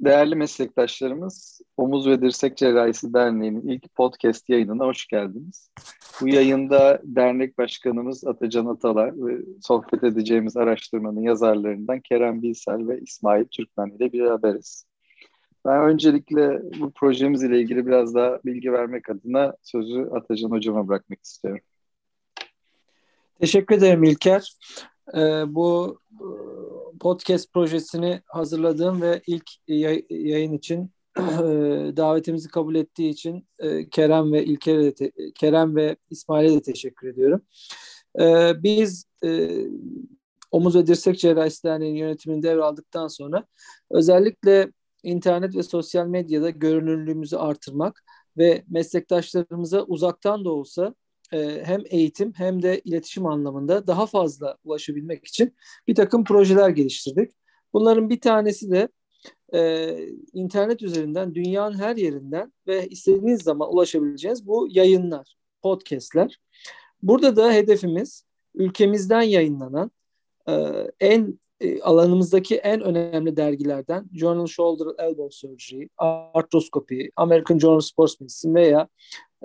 Değerli meslektaşlarımız, Omuz ve Dirsek Cerrahisi Derneği'nin ilk podcast yayınına hoş geldiniz. Bu yayında dernek başkanımız Atacan Atalar ve sohbet edeceğimiz araştırmanın yazarlarından Kerem Bilsel ve İsmail Türkmen ile beraberiz. Ben öncelikle bu projemiz ile ilgili biraz daha bilgi vermek adına sözü Atacan Hocam'a bırakmak istiyorum. Teşekkür ederim İlker. Ee, bu podcast projesini hazırladığım ve ilk yayın için davetimizi kabul ettiği için Kerem ve İlker'e de Kerem ve İsmail'e de teşekkür ediyorum. Biz Omuz ve Dirsek Cerrahisi Derneği'nin yönetimini devraldıktan sonra özellikle internet ve sosyal medyada görünürlüğümüzü artırmak ve meslektaşlarımıza uzaktan da olsa e, hem eğitim hem de iletişim anlamında daha fazla ulaşabilmek için bir takım projeler geliştirdik. Bunların bir tanesi de e, internet üzerinden dünyanın her yerinden ve istediğiniz zaman ulaşabileceğiniz bu yayınlar, podcastler. Burada da hedefimiz ülkemizden yayınlanan e, en e, alanımızdaki en önemli dergilerden Journal Shoulder Elbow Surgery, Arthroscopy, American Journal of Sports Medicine veya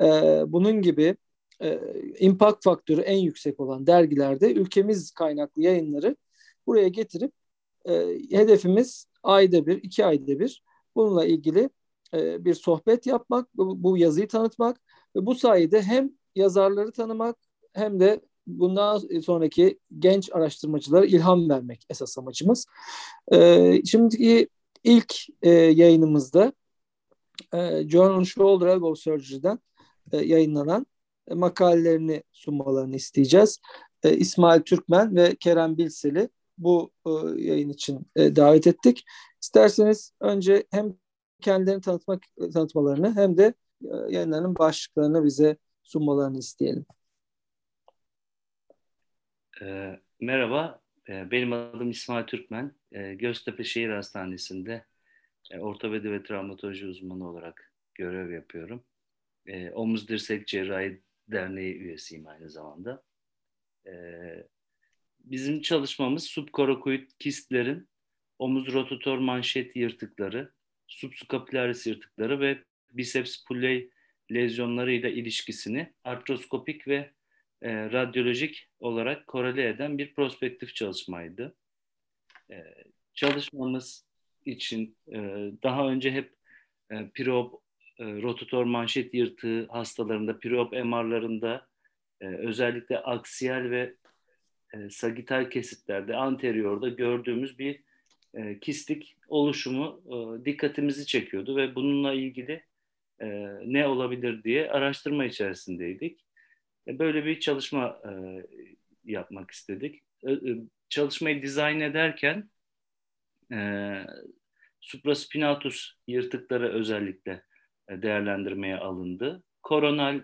e, bunun gibi e, impact faktörü en yüksek olan dergilerde ülkemiz kaynaklı yayınları buraya getirip e, hedefimiz ayda bir, iki ayda bir bununla ilgili e, bir sohbet yapmak, bu, bu yazıyı tanıtmak ve bu sayede hem yazarları tanımak hem de bundan sonraki genç araştırmacılara ilham vermek esas amacımız. E, şimdiki ilk e, yayınımızda e, Journal Shoulder Elbow Surgery'den e, yayınlanan makalelerini sunmalarını isteyeceğiz. E, İsmail Türkmen ve Kerem Bilsel'i bu e, yayın için e, davet ettik. İsterseniz önce hem kendilerini tanıtmak tanıtmalarını hem de e, yayınlarının başlıklarını bize sunmalarını isteyelim. E, merhaba, e, benim adım İsmail Türkmen. E, Göztepe Şehir Hastanesi'nde e, ortopedi ve travmatoloji uzmanı olarak görev yapıyorum. E, omuz dirsek cerrahi Derneği üyesiyim aynı zamanda. Ee, bizim çalışmamız subkorakoid kistlerin omuz rotator manşet yırtıkları, subscapularis yırtıkları ve biceps pulley lezyonlarıyla ilişkisini artroskopik ve e, radyolojik olarak korele eden bir prospektif çalışmaydı. E, çalışmamız için e, daha önce hep e, pirop e, rotator manşet yırtığı hastalarında, priop MR'larında e, özellikle aksiyel ve e, sagital kesitlerde, anteriorda gördüğümüz bir e, kistik oluşumu e, dikkatimizi çekiyordu ve bununla ilgili e, ne olabilir diye araştırma içerisindeydik. E, böyle bir çalışma e, yapmak istedik. E, e, çalışmayı dizayn ederken e, supraspinatus yırtıkları özellikle değerlendirmeye alındı. Koronal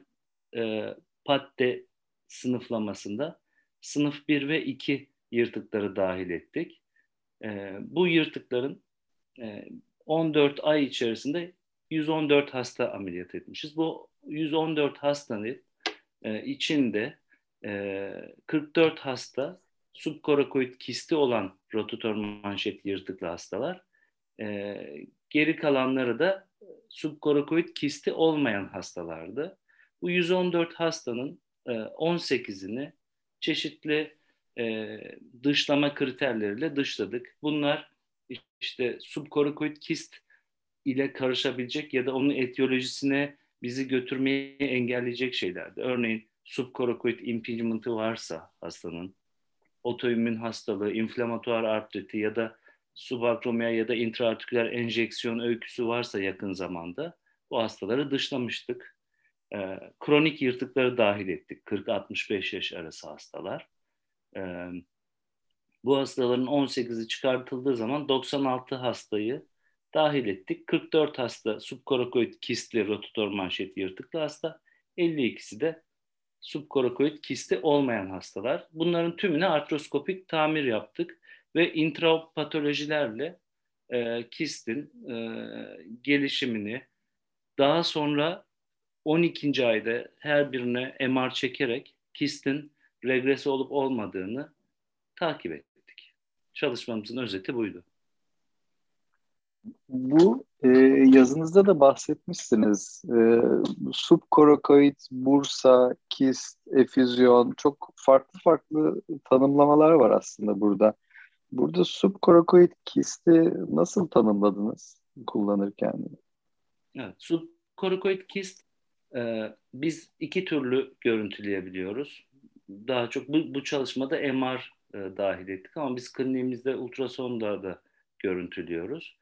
e, patte sınıflamasında sınıf 1 ve 2 yırtıkları dahil ettik. E, bu yırtıkların e, 14 ay içerisinde 114 hasta ameliyat etmişiz. Bu 114 hastanın e, içinde e, 44 hasta subkorakoid kisti olan rotator manşet yırtıklı hastalar. E, geri kalanları da subkorakoid kisti olmayan hastalardı. Bu 114 hastanın 18'ini e, çeşitli e, dışlama kriterleriyle dışladık. Bunlar işte subkorakoid kist ile karışabilecek ya da onun etiyolojisine bizi götürmeyi engelleyecek şeylerdi. Örneğin subkorakoid impingement'ı varsa hastanın, otoimmün hastalığı, inflamatuar artriti ya da subakromia ya da intraartiküler enjeksiyon öyküsü varsa yakın zamanda bu hastaları dışlamıştık. E, kronik yırtıkları dahil ettik. 40-65 yaş arası hastalar. E, bu hastaların 18'i çıkartıldığı zaman 96 hastayı dahil ettik. 44 hasta subkorakoid kistli rotator manşet yırtıklı hasta. 52'si de subkorakoid kisti olmayan hastalar. Bunların tümüne artroskopik tamir yaptık ve intrapatolojilerle e, kistin e, gelişimini daha sonra 12. ayda her birine MR çekerek kistin regresi olup olmadığını takip ettik. Çalışmamızın özeti buydu. Bu e, yazınızda da bahsetmişsiniz. E, subkorokoid, bursa, kist, efüzyon çok farklı farklı tanımlamalar var aslında burada. Burada subkorokoid kisti nasıl tanımladınız kullanırken? Evet, subkorokoid kist e, biz iki türlü görüntüleyebiliyoruz. Daha çok bu, bu çalışmada MR e, dahil ettik ama biz kliniğimizde ultrasonda da görüntülüyoruz.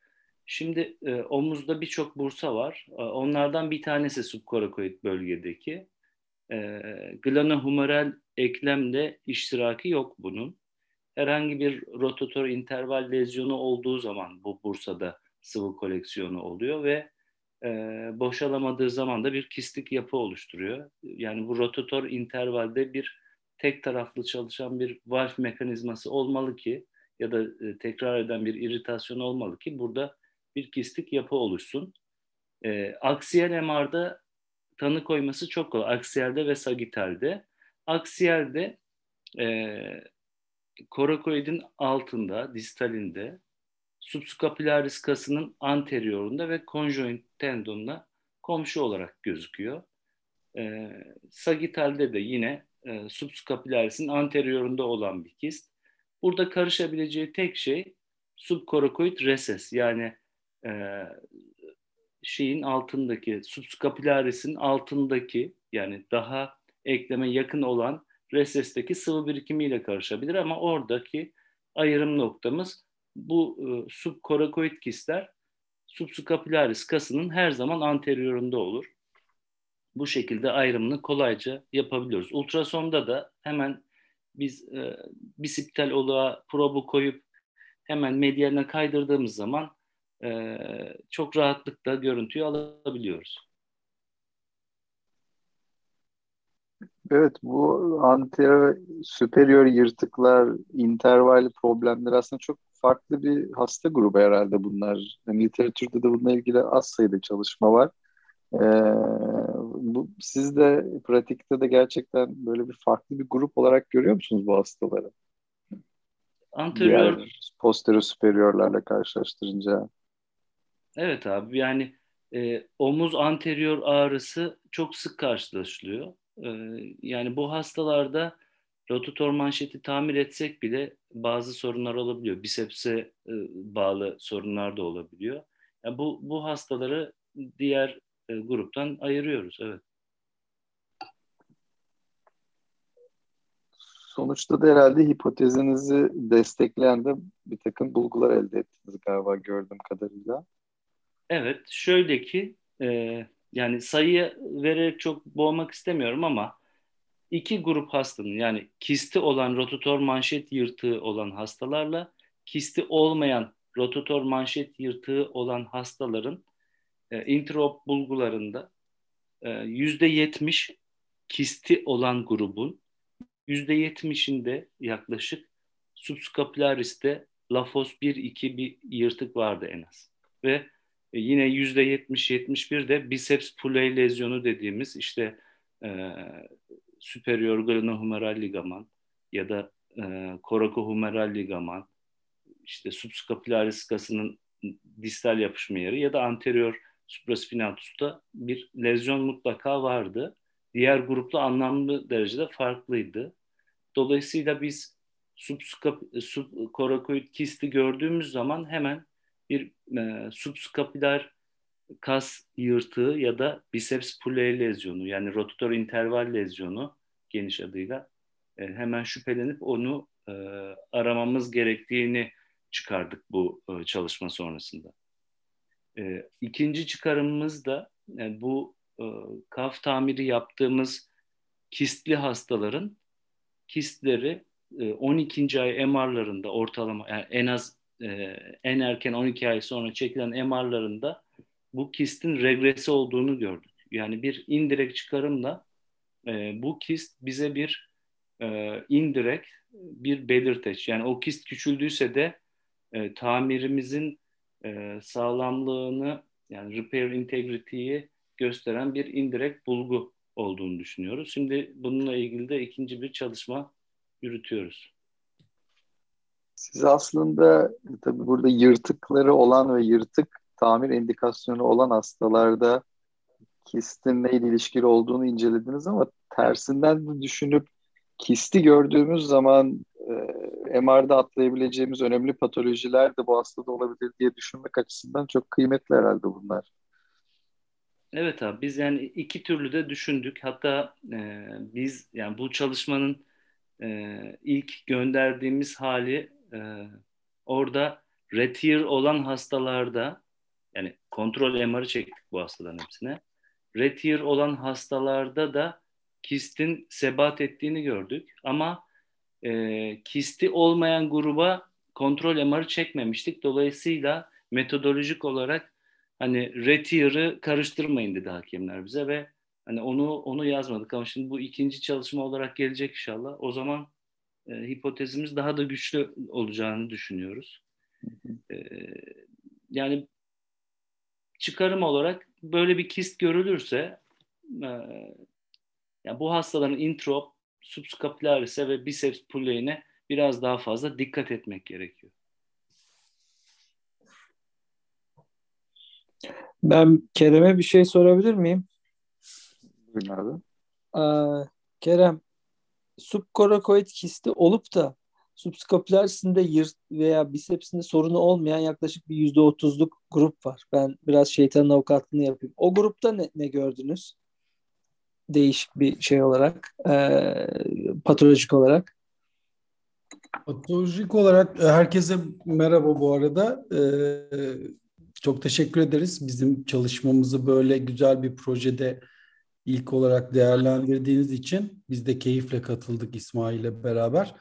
Şimdi e, omuzda birçok bursa var. E, onlardan bir tanesi subkorokoid bölgedeki. E, glanohumeral eklemde iştiraki yok bunun. Herhangi bir rotator interval lezyonu olduğu zaman bu bursada sıvı koleksiyonu oluyor ve e, boşalamadığı zaman da bir kistik yapı oluşturuyor. Yani bu rotator intervalde bir tek taraflı çalışan bir valf mekanizması olmalı ki ya da e, tekrar eden bir iritasyon olmalı ki burada bir kistik yapı oluşsun. E, aksiyel MR'da tanı koyması çok kolay. Aksiyelde ve sagitalde. Aksiyelde e, korakoidin altında, distalinde, subscapularis kasının anteriorunda ve conjoint tendonuna komşu olarak gözüküyor. E, sagitalde de yine e, subscapularis'in anteriorunda olan bir kist. Burada karışabileceği tek şey subkorakoid reses yani e, şeyin altındaki subscapularis'in altındaki yani daha ekleme yakın olan resesteki sıvı birikimiyle karışabilir ama oradaki ayrım noktamız bu e, subkorakoid kistler subscapularis kasının her zaman anteriorunda olur. Bu şekilde ayrımını kolayca yapabiliyoruz. Ultrasonda da hemen biz e, bisiptal oluğa probu koyup hemen medyaline kaydırdığımız zaman e, çok rahatlıkla görüntüyü alabiliyoruz. Evet bu anterior superior yırtıklar, interval problemler aslında çok farklı bir hasta grubu herhalde bunlar. Yani literatürde de bununla ilgili az sayıda çalışma var. Ee, bu, siz de pratikte de gerçekten böyle bir farklı bir grup olarak görüyor musunuz bu hastaları? Anterior Diğer posterior superiorlarla karşılaştırınca. Evet abi yani e, omuz anterior ağrısı çok sık karşılaşılıyor. E, yani bu hastalarda rotator manşeti tamir etsek bile bazı sorunlar olabiliyor. Bisepse e, bağlı sorunlar da olabiliyor. Yani bu, bu hastaları diğer e, gruptan ayırıyoruz. Evet. Sonuçta da herhalde hipotezinizi destekleyen de bir takım bulgular elde ettiniz galiba gördüğüm kadarıyla. Evet, şöyle ki e, yani sayı vererek çok boğmak istemiyorum ama iki grup hastanın yani kisti olan rotator manşet yırtığı olan hastalarla kisti olmayan rotator manşet yırtığı olan hastaların e, intraop bulgularında yüzde yetmiş kisti olan grubun yüzde yetmişinde yaklaşık subscapularis'te lafos 1-2 bir yırtık vardı en az. Ve e, yine yüzde yetmiş yetmiş bir de biceps pulley lezyonu dediğimiz işte e, superior glenohumeral ligaman ya da e, coracohumeral ligaman işte subscapularis kasının distal yapışma yeri ya da anterior supraspinatusta bir lezyon mutlaka vardı. Diğer grupla anlamlı derecede farklıydı. Dolayısıyla biz subkorakoid kisti gördüğümüz zaman hemen bir e, subskapüler kas yırtığı ya da biceps pulley lezyonu yani rotator interval lezyonu geniş adıyla e, hemen şüphelenip onu e, aramamız gerektiğini çıkardık bu e, çalışma sonrasında. E, ikinci çıkarımımız da e, bu e, kaf tamiri yaptığımız kistli hastaların kistleri e, 12. ay MR'larında ortalama yani en az e, en erken 12 ay sonra çekilen MR'larında bu kistin regresi olduğunu gördük. Yani bir indirekt çıkarımla e, bu kist bize bir e, indirekt bir belirteç. Yani o kist küçüldüyse de e, tamirimizin e, sağlamlığını yani repair integrity'yi gösteren bir indirekt bulgu olduğunu düşünüyoruz. Şimdi bununla ilgili de ikinci bir çalışma yürütüyoruz. Siz aslında tabii burada yırtıkları olan ve yırtık tamir indikasyonu olan hastalarda kistin neyle ilişkili olduğunu incelediniz ama tersinden düşünüp kisti gördüğümüz zaman e, MR'da atlayabileceğimiz önemli patolojiler de bu hastada olabilir diye düşünmek açısından çok kıymetli herhalde bunlar. Evet abi biz yani iki türlü de düşündük. Hatta e, biz yani bu çalışmanın e, ilk gönderdiğimiz hali e, orada retire olan hastalarda yani kontrol MR'ı çektik bu hastaların hepsine. Retire olan hastalarda da kistin sebat ettiğini gördük. Ama e, kisti olmayan gruba kontrol MR'ı çekmemiştik. Dolayısıyla metodolojik olarak hani retire'ı karıştırmayın dedi hakemler bize ve hani onu onu yazmadık ama şimdi bu ikinci çalışma olarak gelecek inşallah. O zaman e, hipotezimiz daha da güçlü olacağını düşünüyoruz. E, yani çıkarım olarak böyle bir kist görülürse e, yani bu hastaların introp, subscapularis'e ve biceps pulleyine biraz daha fazla dikkat etmek gerekiyor. Ben Kerem'e bir şey sorabilir miyim? Buyurun abi. Aa, Kerem, subkorakoid kisti olup da subskapülersinde yırt veya bisepsinde sorunu olmayan yaklaşık bir yüzde otuzluk grup var. Ben biraz şeytanın avukatlığını yapayım. O grupta ne, ne gördünüz? Değişik bir şey olarak, e, patolojik olarak. Patolojik olarak herkese merhaba bu arada. Ee, çok teşekkür ederiz. Bizim çalışmamızı böyle güzel bir projede ilk olarak değerlendirdiğiniz için biz de keyifle katıldık İsmail ile beraber.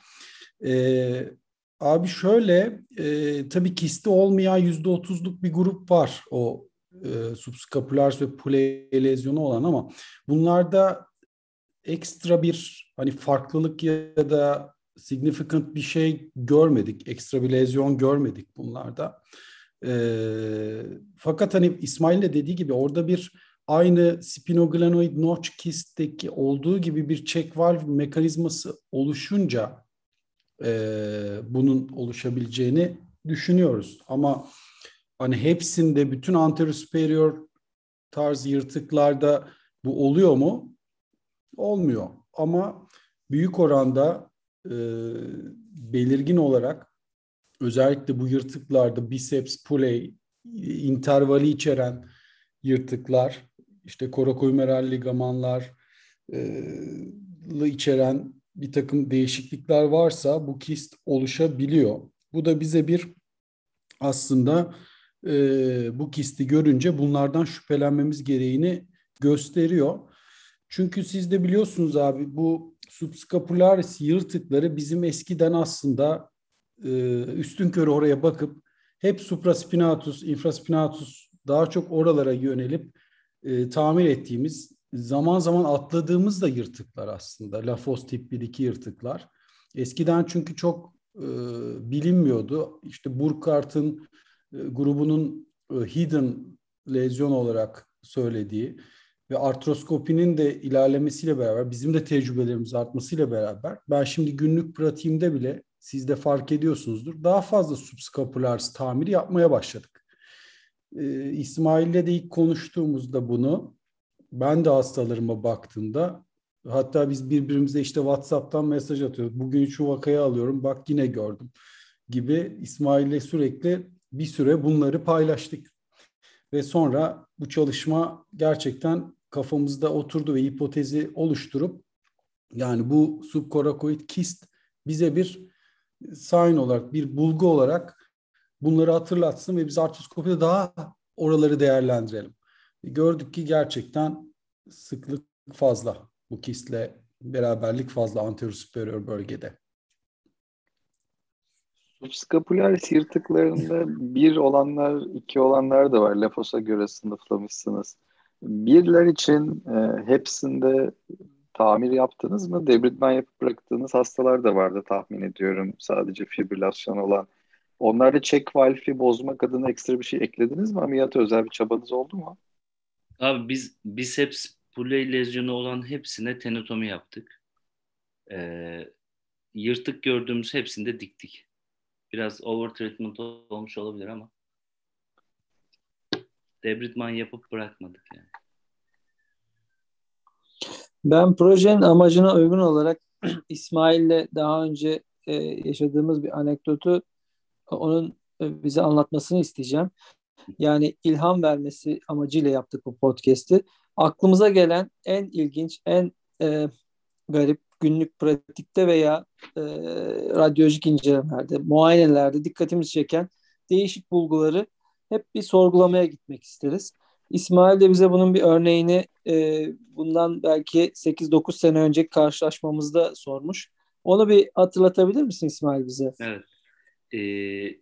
Ee, abi şöyle e, tabii kisti olmayan yüzde otuzluk bir grup var o e, subskapulars ve pule lezyonu olan ama bunlarda ekstra bir hani farklılık ya da significant bir şey görmedik. Ekstra bir lezyon görmedik bunlarda. E, fakat hani İsmail'in de dediği gibi orada bir aynı spinoglenoid notch kist'teki olduğu gibi bir check valve mekanizması oluşunca e, bunun oluşabileceğini düşünüyoruz. Ama hani hepsinde bütün anterior tarz yırtıklarda bu oluyor mu? Olmuyor. Ama büyük oranda e, belirgin olarak özellikle bu yırtıklarda biceps, pulley, intervali içeren yırtıklar, işte korakoymeral ligamanlar içeren bir takım değişiklikler varsa bu kist oluşabiliyor. Bu da bize bir aslında e, bu kisti görünce bunlardan şüphelenmemiz gereğini gösteriyor. Çünkü siz de biliyorsunuz abi bu subscapularis yırtıkları bizim eskiden aslında e, üstün körü oraya bakıp hep supraspinatus, infraspinatus daha çok oralara yönelip e, tamir ettiğimiz zaman zaman atladığımız da yırtıklar aslında. Lafos tip 1-2 yırtıklar. Eskiden çünkü çok e, bilinmiyordu. İşte Burkhart'ın e, grubunun e, hidden lezyon olarak söylediği ve artroskopinin de ilerlemesiyle beraber bizim de tecrübelerimiz artmasıyla beraber ben şimdi günlük pratiğimde bile siz de fark ediyorsunuzdur. Daha fazla subscapular tamiri yapmaya başladık. Ee, İsmail'le de ilk konuştuğumuzda bunu ben de hastalarıma baktığımda hatta biz birbirimize işte WhatsApp'tan mesaj atıyoruz. Bugün şu vakayı alıyorum bak yine gördüm gibi İsmail'le sürekli bir süre bunları paylaştık. Ve sonra bu çalışma gerçekten kafamızda oturdu ve hipotezi oluşturup yani bu subkorakoid kist bize bir sign olarak, bir bulgu olarak bunları hatırlatsın ve biz artroskopide daha oraları değerlendirelim. Gördük ki gerçekten sıklık fazla bu kistle beraberlik fazla anterior superior bölgede. Subskapüler yırtıklarında bir olanlar, iki olanlar da var. Lefos'a göre sınıflamışsınız. Birler için e, hepsinde tamir yaptınız mı? Debridman yapıp bıraktığınız hastalar da vardı tahmin ediyorum. Sadece fibrilasyon olan. Onlarda check valve'i bozmak adına ekstra bir şey eklediniz mi? Ameliyata özel bir çabanız oldu mu? Abi biz biceps pulley lezyonu olan hepsine tenotomi yaptık. Ee, yırtık gördüğümüz hepsinde diktik. Biraz over treatment olmuş olabilir ama. debridman yapıp bırakmadık yani. Ben projenin amacına uygun olarak İsmail'le daha önce e, yaşadığımız bir anekdotu onun e, bize anlatmasını isteyeceğim. Yani ilham vermesi amacıyla yaptık bu podcast'i. Aklımıza gelen en ilginç, en e, garip günlük pratikte veya e, radyolojik incelemelerde, muayenelerde dikkatimizi çeken değişik bulguları hep bir sorgulamaya gitmek isteriz. İsmail de bize bunun bir örneğini e, bundan belki 8-9 sene önceki karşılaşmamızda sormuş. Onu bir hatırlatabilir misin İsmail bize? Evet. Ee,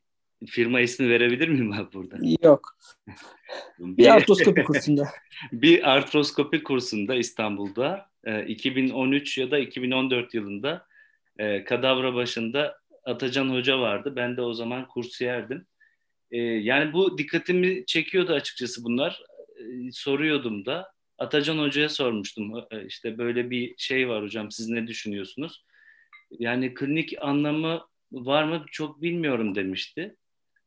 firma ismi verebilir miyim abi burada? Yok. bir artroskopi kursunda. bir artroskopi kursunda İstanbul'da e, 2013 ya da 2014 yılında e, kadavra başında Atacan Hoca vardı. Ben de o zaman kursiyerdim. E, yani bu dikkatimi çekiyordu açıkçası bunlar. E, soruyordum da. Atacan Hoca'ya sormuştum. E, işte böyle bir şey var hocam siz ne düşünüyorsunuz? Yani klinik anlamı var mı çok bilmiyorum demişti.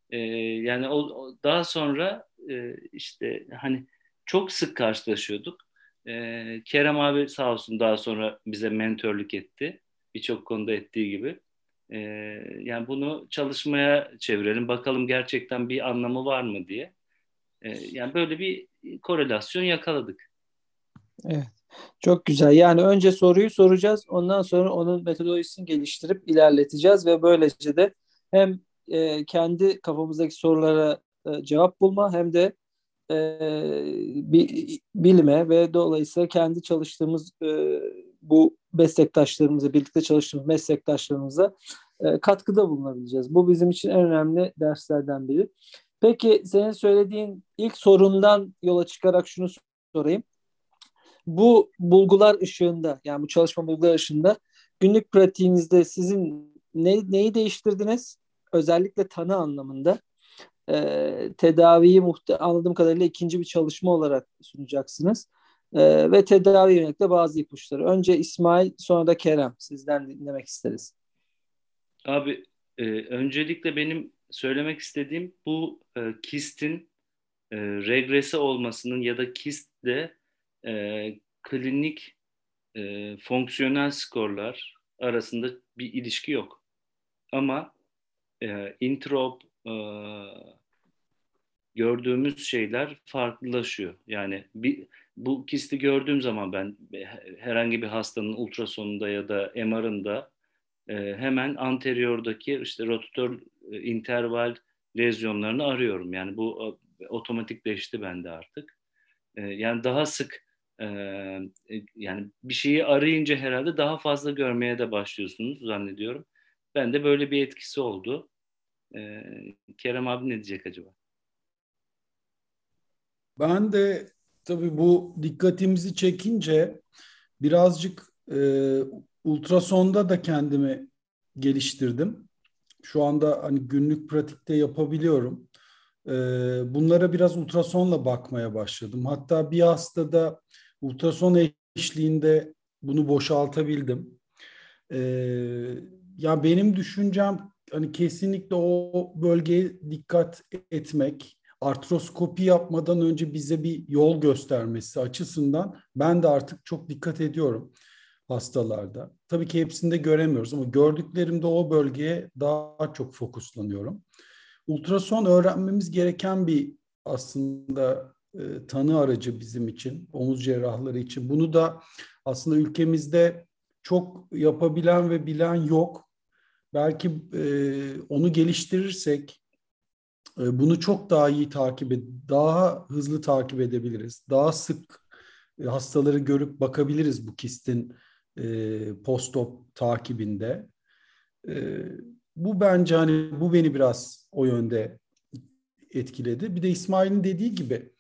E, yani o, o daha sonra e, işte hani çok sık karşılaşıyorduk. E, Kerem abi sağ olsun daha sonra bize mentörlük etti. Birçok konuda ettiği gibi. E, yani bunu çalışmaya çevirelim. Bakalım gerçekten bir anlamı var mı diye. E, yani böyle bir korelasyon yakaladık. Evet. Çok güzel. Yani önce soruyu soracağız. Ondan sonra onun metodolojisini geliştirip ilerleteceğiz ve böylece de hem e, kendi kafamızdaki sorulara e, cevap bulma hem de e, bir, bilime ve dolayısıyla kendi çalıştığımız e, bu meslektaşlarımıza, birlikte çalıştığımız meslektaşlarımıza e, katkıda bulunabileceğiz. Bu bizim için en önemli derslerden biri. Peki senin söylediğin ilk sorundan yola çıkarak şunu sorayım. Bu bulgular ışığında yani bu çalışma bulgular ışığında günlük pratiğinizde sizin ne, neyi değiştirdiniz? Özellikle tanı anlamında. Ee, tedaviyi muhte anladığım kadarıyla ikinci bir çalışma olarak sunacaksınız. Ee, ve tedavi yönelik de bazı ipuçları. Önce İsmail sonra da Kerem sizden dinlemek isteriz. Abi e, öncelikle benim söylemek istediğim bu e, kistin e, regresi olmasının ya da kistle e, klinik e, fonksiyonel skorlar arasında bir ilişki yok. Ama e, introp e, gördüğümüz şeyler farklılaşıyor. Yani bir, bu kisti gördüğüm zaman ben herhangi bir hastanın ultrasonunda ya da MR'ında e, hemen anteriyordaki işte rotator e, interval lezyonlarını arıyorum. Yani bu e, otomatikleşti bende artık. E, yani daha sık e, yani bir şeyi arayınca herhalde daha fazla görmeye de başlıyorsunuz zannediyorum. Ben de böyle bir etkisi oldu. Kerem abi ne diyecek acaba? Ben de tabii bu dikkatimizi çekince birazcık e, ultrasonda da kendimi geliştirdim. Şu anda hani günlük pratikte yapabiliyorum. E, bunlara biraz ultrasonla bakmaya başladım. Hatta bir hastada ultrason eşliğinde bunu boşaltabildim. E, ya benim düşüncem hani kesinlikle o bölgeye dikkat etmek, artroskopi yapmadan önce bize bir yol göstermesi açısından ben de artık çok dikkat ediyorum hastalarda. Tabii ki hepsinde göremiyoruz ama gördüklerimde o bölgeye daha çok fokuslanıyorum. Ultrason öğrenmemiz gereken bir aslında e, tanı aracı bizim için, omuz cerrahları için. Bunu da aslında ülkemizde çok yapabilen ve bilen yok. Belki e, onu geliştirirsek e, bunu çok daha iyi takip daha hızlı takip edebiliriz. Daha sık e, hastaları görüp bakabiliriz bu kistin e, post-op takibinde. E, bu bence hani bu beni biraz o yönde etkiledi. Bir de İsmail'in dediği gibi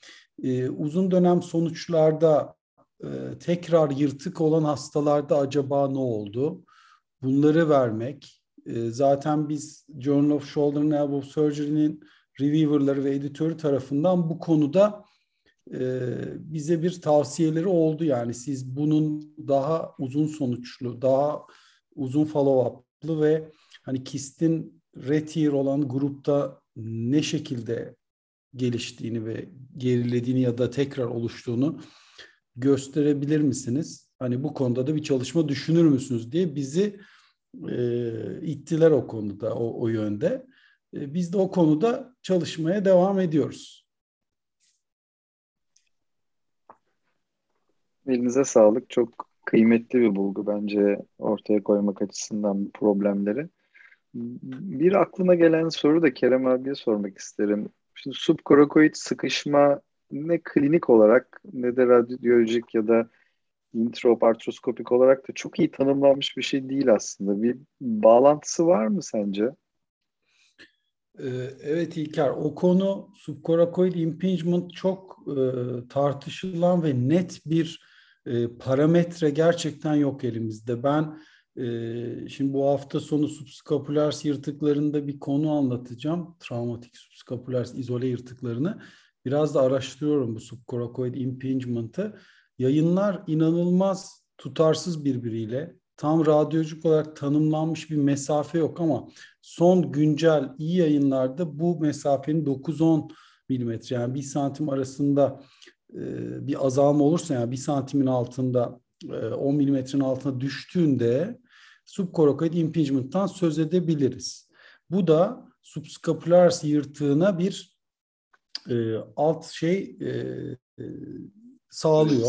e, uzun dönem sonuçlarda e, tekrar yırtık olan hastalarda acaba ne oldu? Bunları vermek. E, zaten biz Journal of Shoulder and Elbow Surgery'nin reviewerları ve editörü tarafından bu konuda e, bize bir tavsiyeleri oldu. Yani siz bunun daha uzun sonuçlu, daha uzun follow-up'lı ve hani kistin retier olan grupta ne şekilde geliştiğini ve gerilediğini ya da tekrar oluştuğunu gösterebilir misiniz? Hani bu konuda da bir çalışma düşünür müsünüz diye bizi e, ittiler o konuda, o, o yönde. E, biz de o konuda çalışmaya devam ediyoruz. Elinize sağlık. Çok kıymetli bir bulgu bence ortaya koymak açısından problemleri. Bir aklıma gelen soru da Kerem abiye sormak isterim. Şimdi subkorokoid sıkışma ne klinik olarak ne de radyolojik ya da introp artroskopik olarak da çok iyi tanımlanmış bir şey değil aslında. Bir bağlantısı var mı sence? Ee, evet İlker, o konu subkorakoid impingement çok e, tartışılan ve net bir e, parametre gerçekten yok elimizde. Ben şimdi bu hafta sonu subskapüler yırtıklarında bir konu anlatacağım. Travmatik subskapüler izole yırtıklarını. Biraz da araştırıyorum bu subkorakoid impingement'ı. Yayınlar inanılmaz tutarsız birbiriyle. Tam radyolojik olarak tanımlanmış bir mesafe yok ama son güncel iyi yayınlarda bu mesafenin 9-10 milimetre yani bir santim arasında e, bir azalma olursa yani bir santimin altında 10 e, milimetrenin altına düştüğünde subkorakoid impingement'tan söz edebiliriz. Bu da subscapularis yırtığına bir e, alt şey e, e, sağlıyor.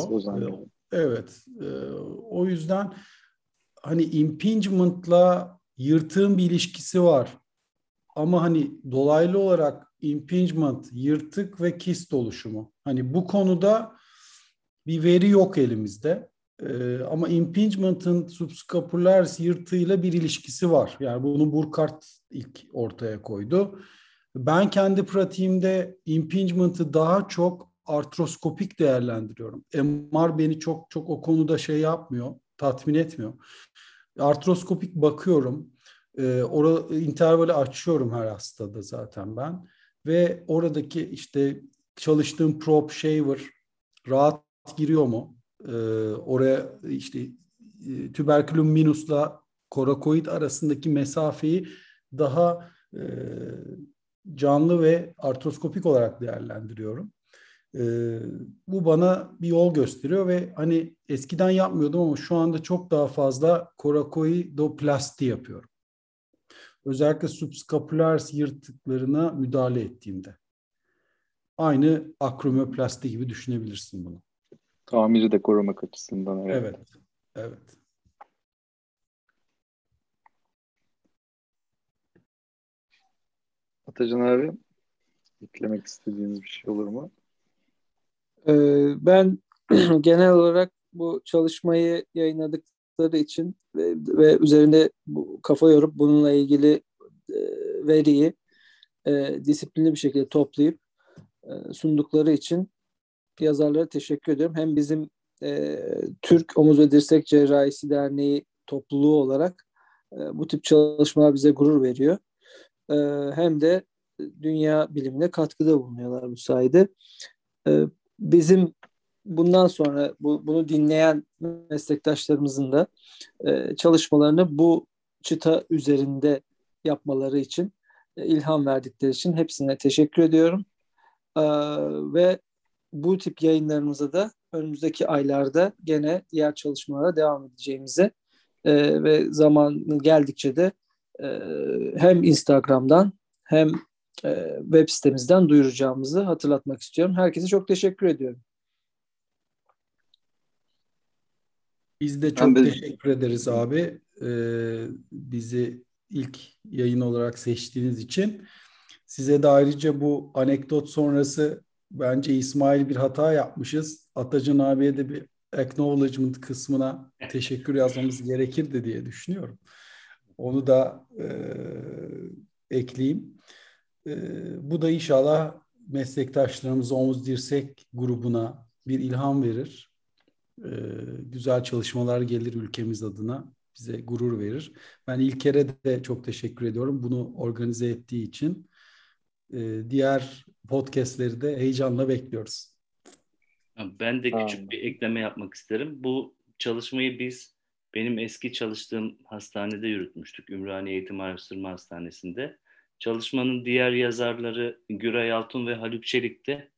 E, evet. E, o yüzden hani impingement'la yırtığın bir ilişkisi var. Ama hani dolaylı olarak impingement, yırtık ve kist oluşumu. Hani bu konuda bir veri yok elimizde. Ee, ama impingement'ın subscapularis yırtığıyla bir ilişkisi var. Yani bunu Burkhardt ilk ortaya koydu. Ben kendi pratiğimde impingement'ı daha çok artroskopik değerlendiriyorum. MR beni çok çok o konuda şey yapmıyor, tatmin etmiyor. Artroskopik bakıyorum. E, ora, intervali açıyorum her hastada zaten ben. Ve oradaki işte çalıştığım prop shaver rahat giriyor mu? E, oraya işte e, tüberkülüm minusla korakoid arasındaki mesafeyi daha e, canlı ve artroskopik olarak değerlendiriyorum. E, bu bana bir yol gösteriyor ve hani eskiden yapmıyordum ama şu anda çok daha fazla korakoidoplasti yapıyorum. Özellikle subskapüler yırtıklarına müdahale ettiğimde. Aynı akromiyoplasti gibi düşünebilirsin bunu. Tamiri de korumak açısından. Evet. Evet. evet. Atacan abi eklemek istediğiniz bir şey olur mu? Ee, ben genel olarak bu çalışmayı yayınladıkları için ve, ve üzerinde bu, kafa yorup bununla ilgili e, veriyi e, disiplinli bir şekilde toplayıp e, sundukları için yazarlara teşekkür ediyorum. Hem bizim e, Türk Omuz ve Dirsek Cerrahisi Derneği topluluğu olarak e, bu tip çalışmalar bize gurur veriyor. E, hem de dünya bilimine katkıda bulunuyorlar bu sayede. E, bizim bundan sonra bu, bunu dinleyen meslektaşlarımızın da e, çalışmalarını bu çıta üzerinde yapmaları için e, ilham verdikleri için hepsine teşekkür ediyorum. E, ve bu tip yayınlarımıza da önümüzdeki aylarda gene diğer çalışmalara devam edeceğimize e, ve zamanı geldikçe de e, hem Instagram'dan hem e, web sitemizden duyuracağımızı hatırlatmak istiyorum. Herkese çok teşekkür ediyorum. Biz de çok de... teşekkür ederiz abi. Ee, bizi ilk yayın olarak seçtiğiniz için. Size de ayrıca bu anekdot sonrası bence İsmail bir hata yapmışız. Atacan abiye de bir acknowledgement kısmına teşekkür yazmamız gerekirdi diye düşünüyorum. Onu da e, ekleyeyim. E, bu da inşallah meslektaşlarımız Omuz Dirsek grubuna bir ilham verir. E, güzel çalışmalar gelir ülkemiz adına. Bize gurur verir. Ben İlker'e de çok teşekkür ediyorum bunu organize ettiği için. E, diğer podcastleri de heyecanla bekliyoruz. Ben de küçük bir ekleme yapmak isterim. Bu çalışmayı biz benim eski çalıştığım hastanede yürütmüştük. Ümraniye Eğitim Araştırma Hastanesi'nde. Çalışmanın diğer yazarları Güray Altun ve Haluk Çelik de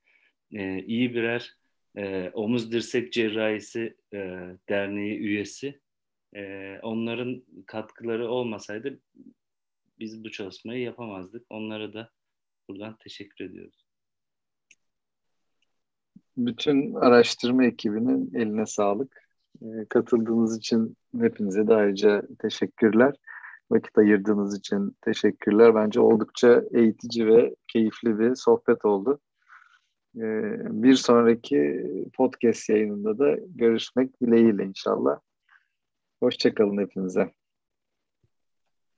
e, iyi birer e, omuz dirsek cerrahisi e, derneği üyesi. E, onların katkıları olmasaydı biz bu çalışmayı yapamazdık. Onlara da buradan teşekkür ediyoruz. Bütün araştırma ekibinin eline sağlık. E, katıldığınız için hepinize de ayrıca teşekkürler. Vakit ayırdığınız için teşekkürler. Bence oldukça eğitici ve keyifli bir sohbet oldu. E, bir sonraki podcast yayınında da görüşmek dileğiyle inşallah. Hoşçakalın hepinize.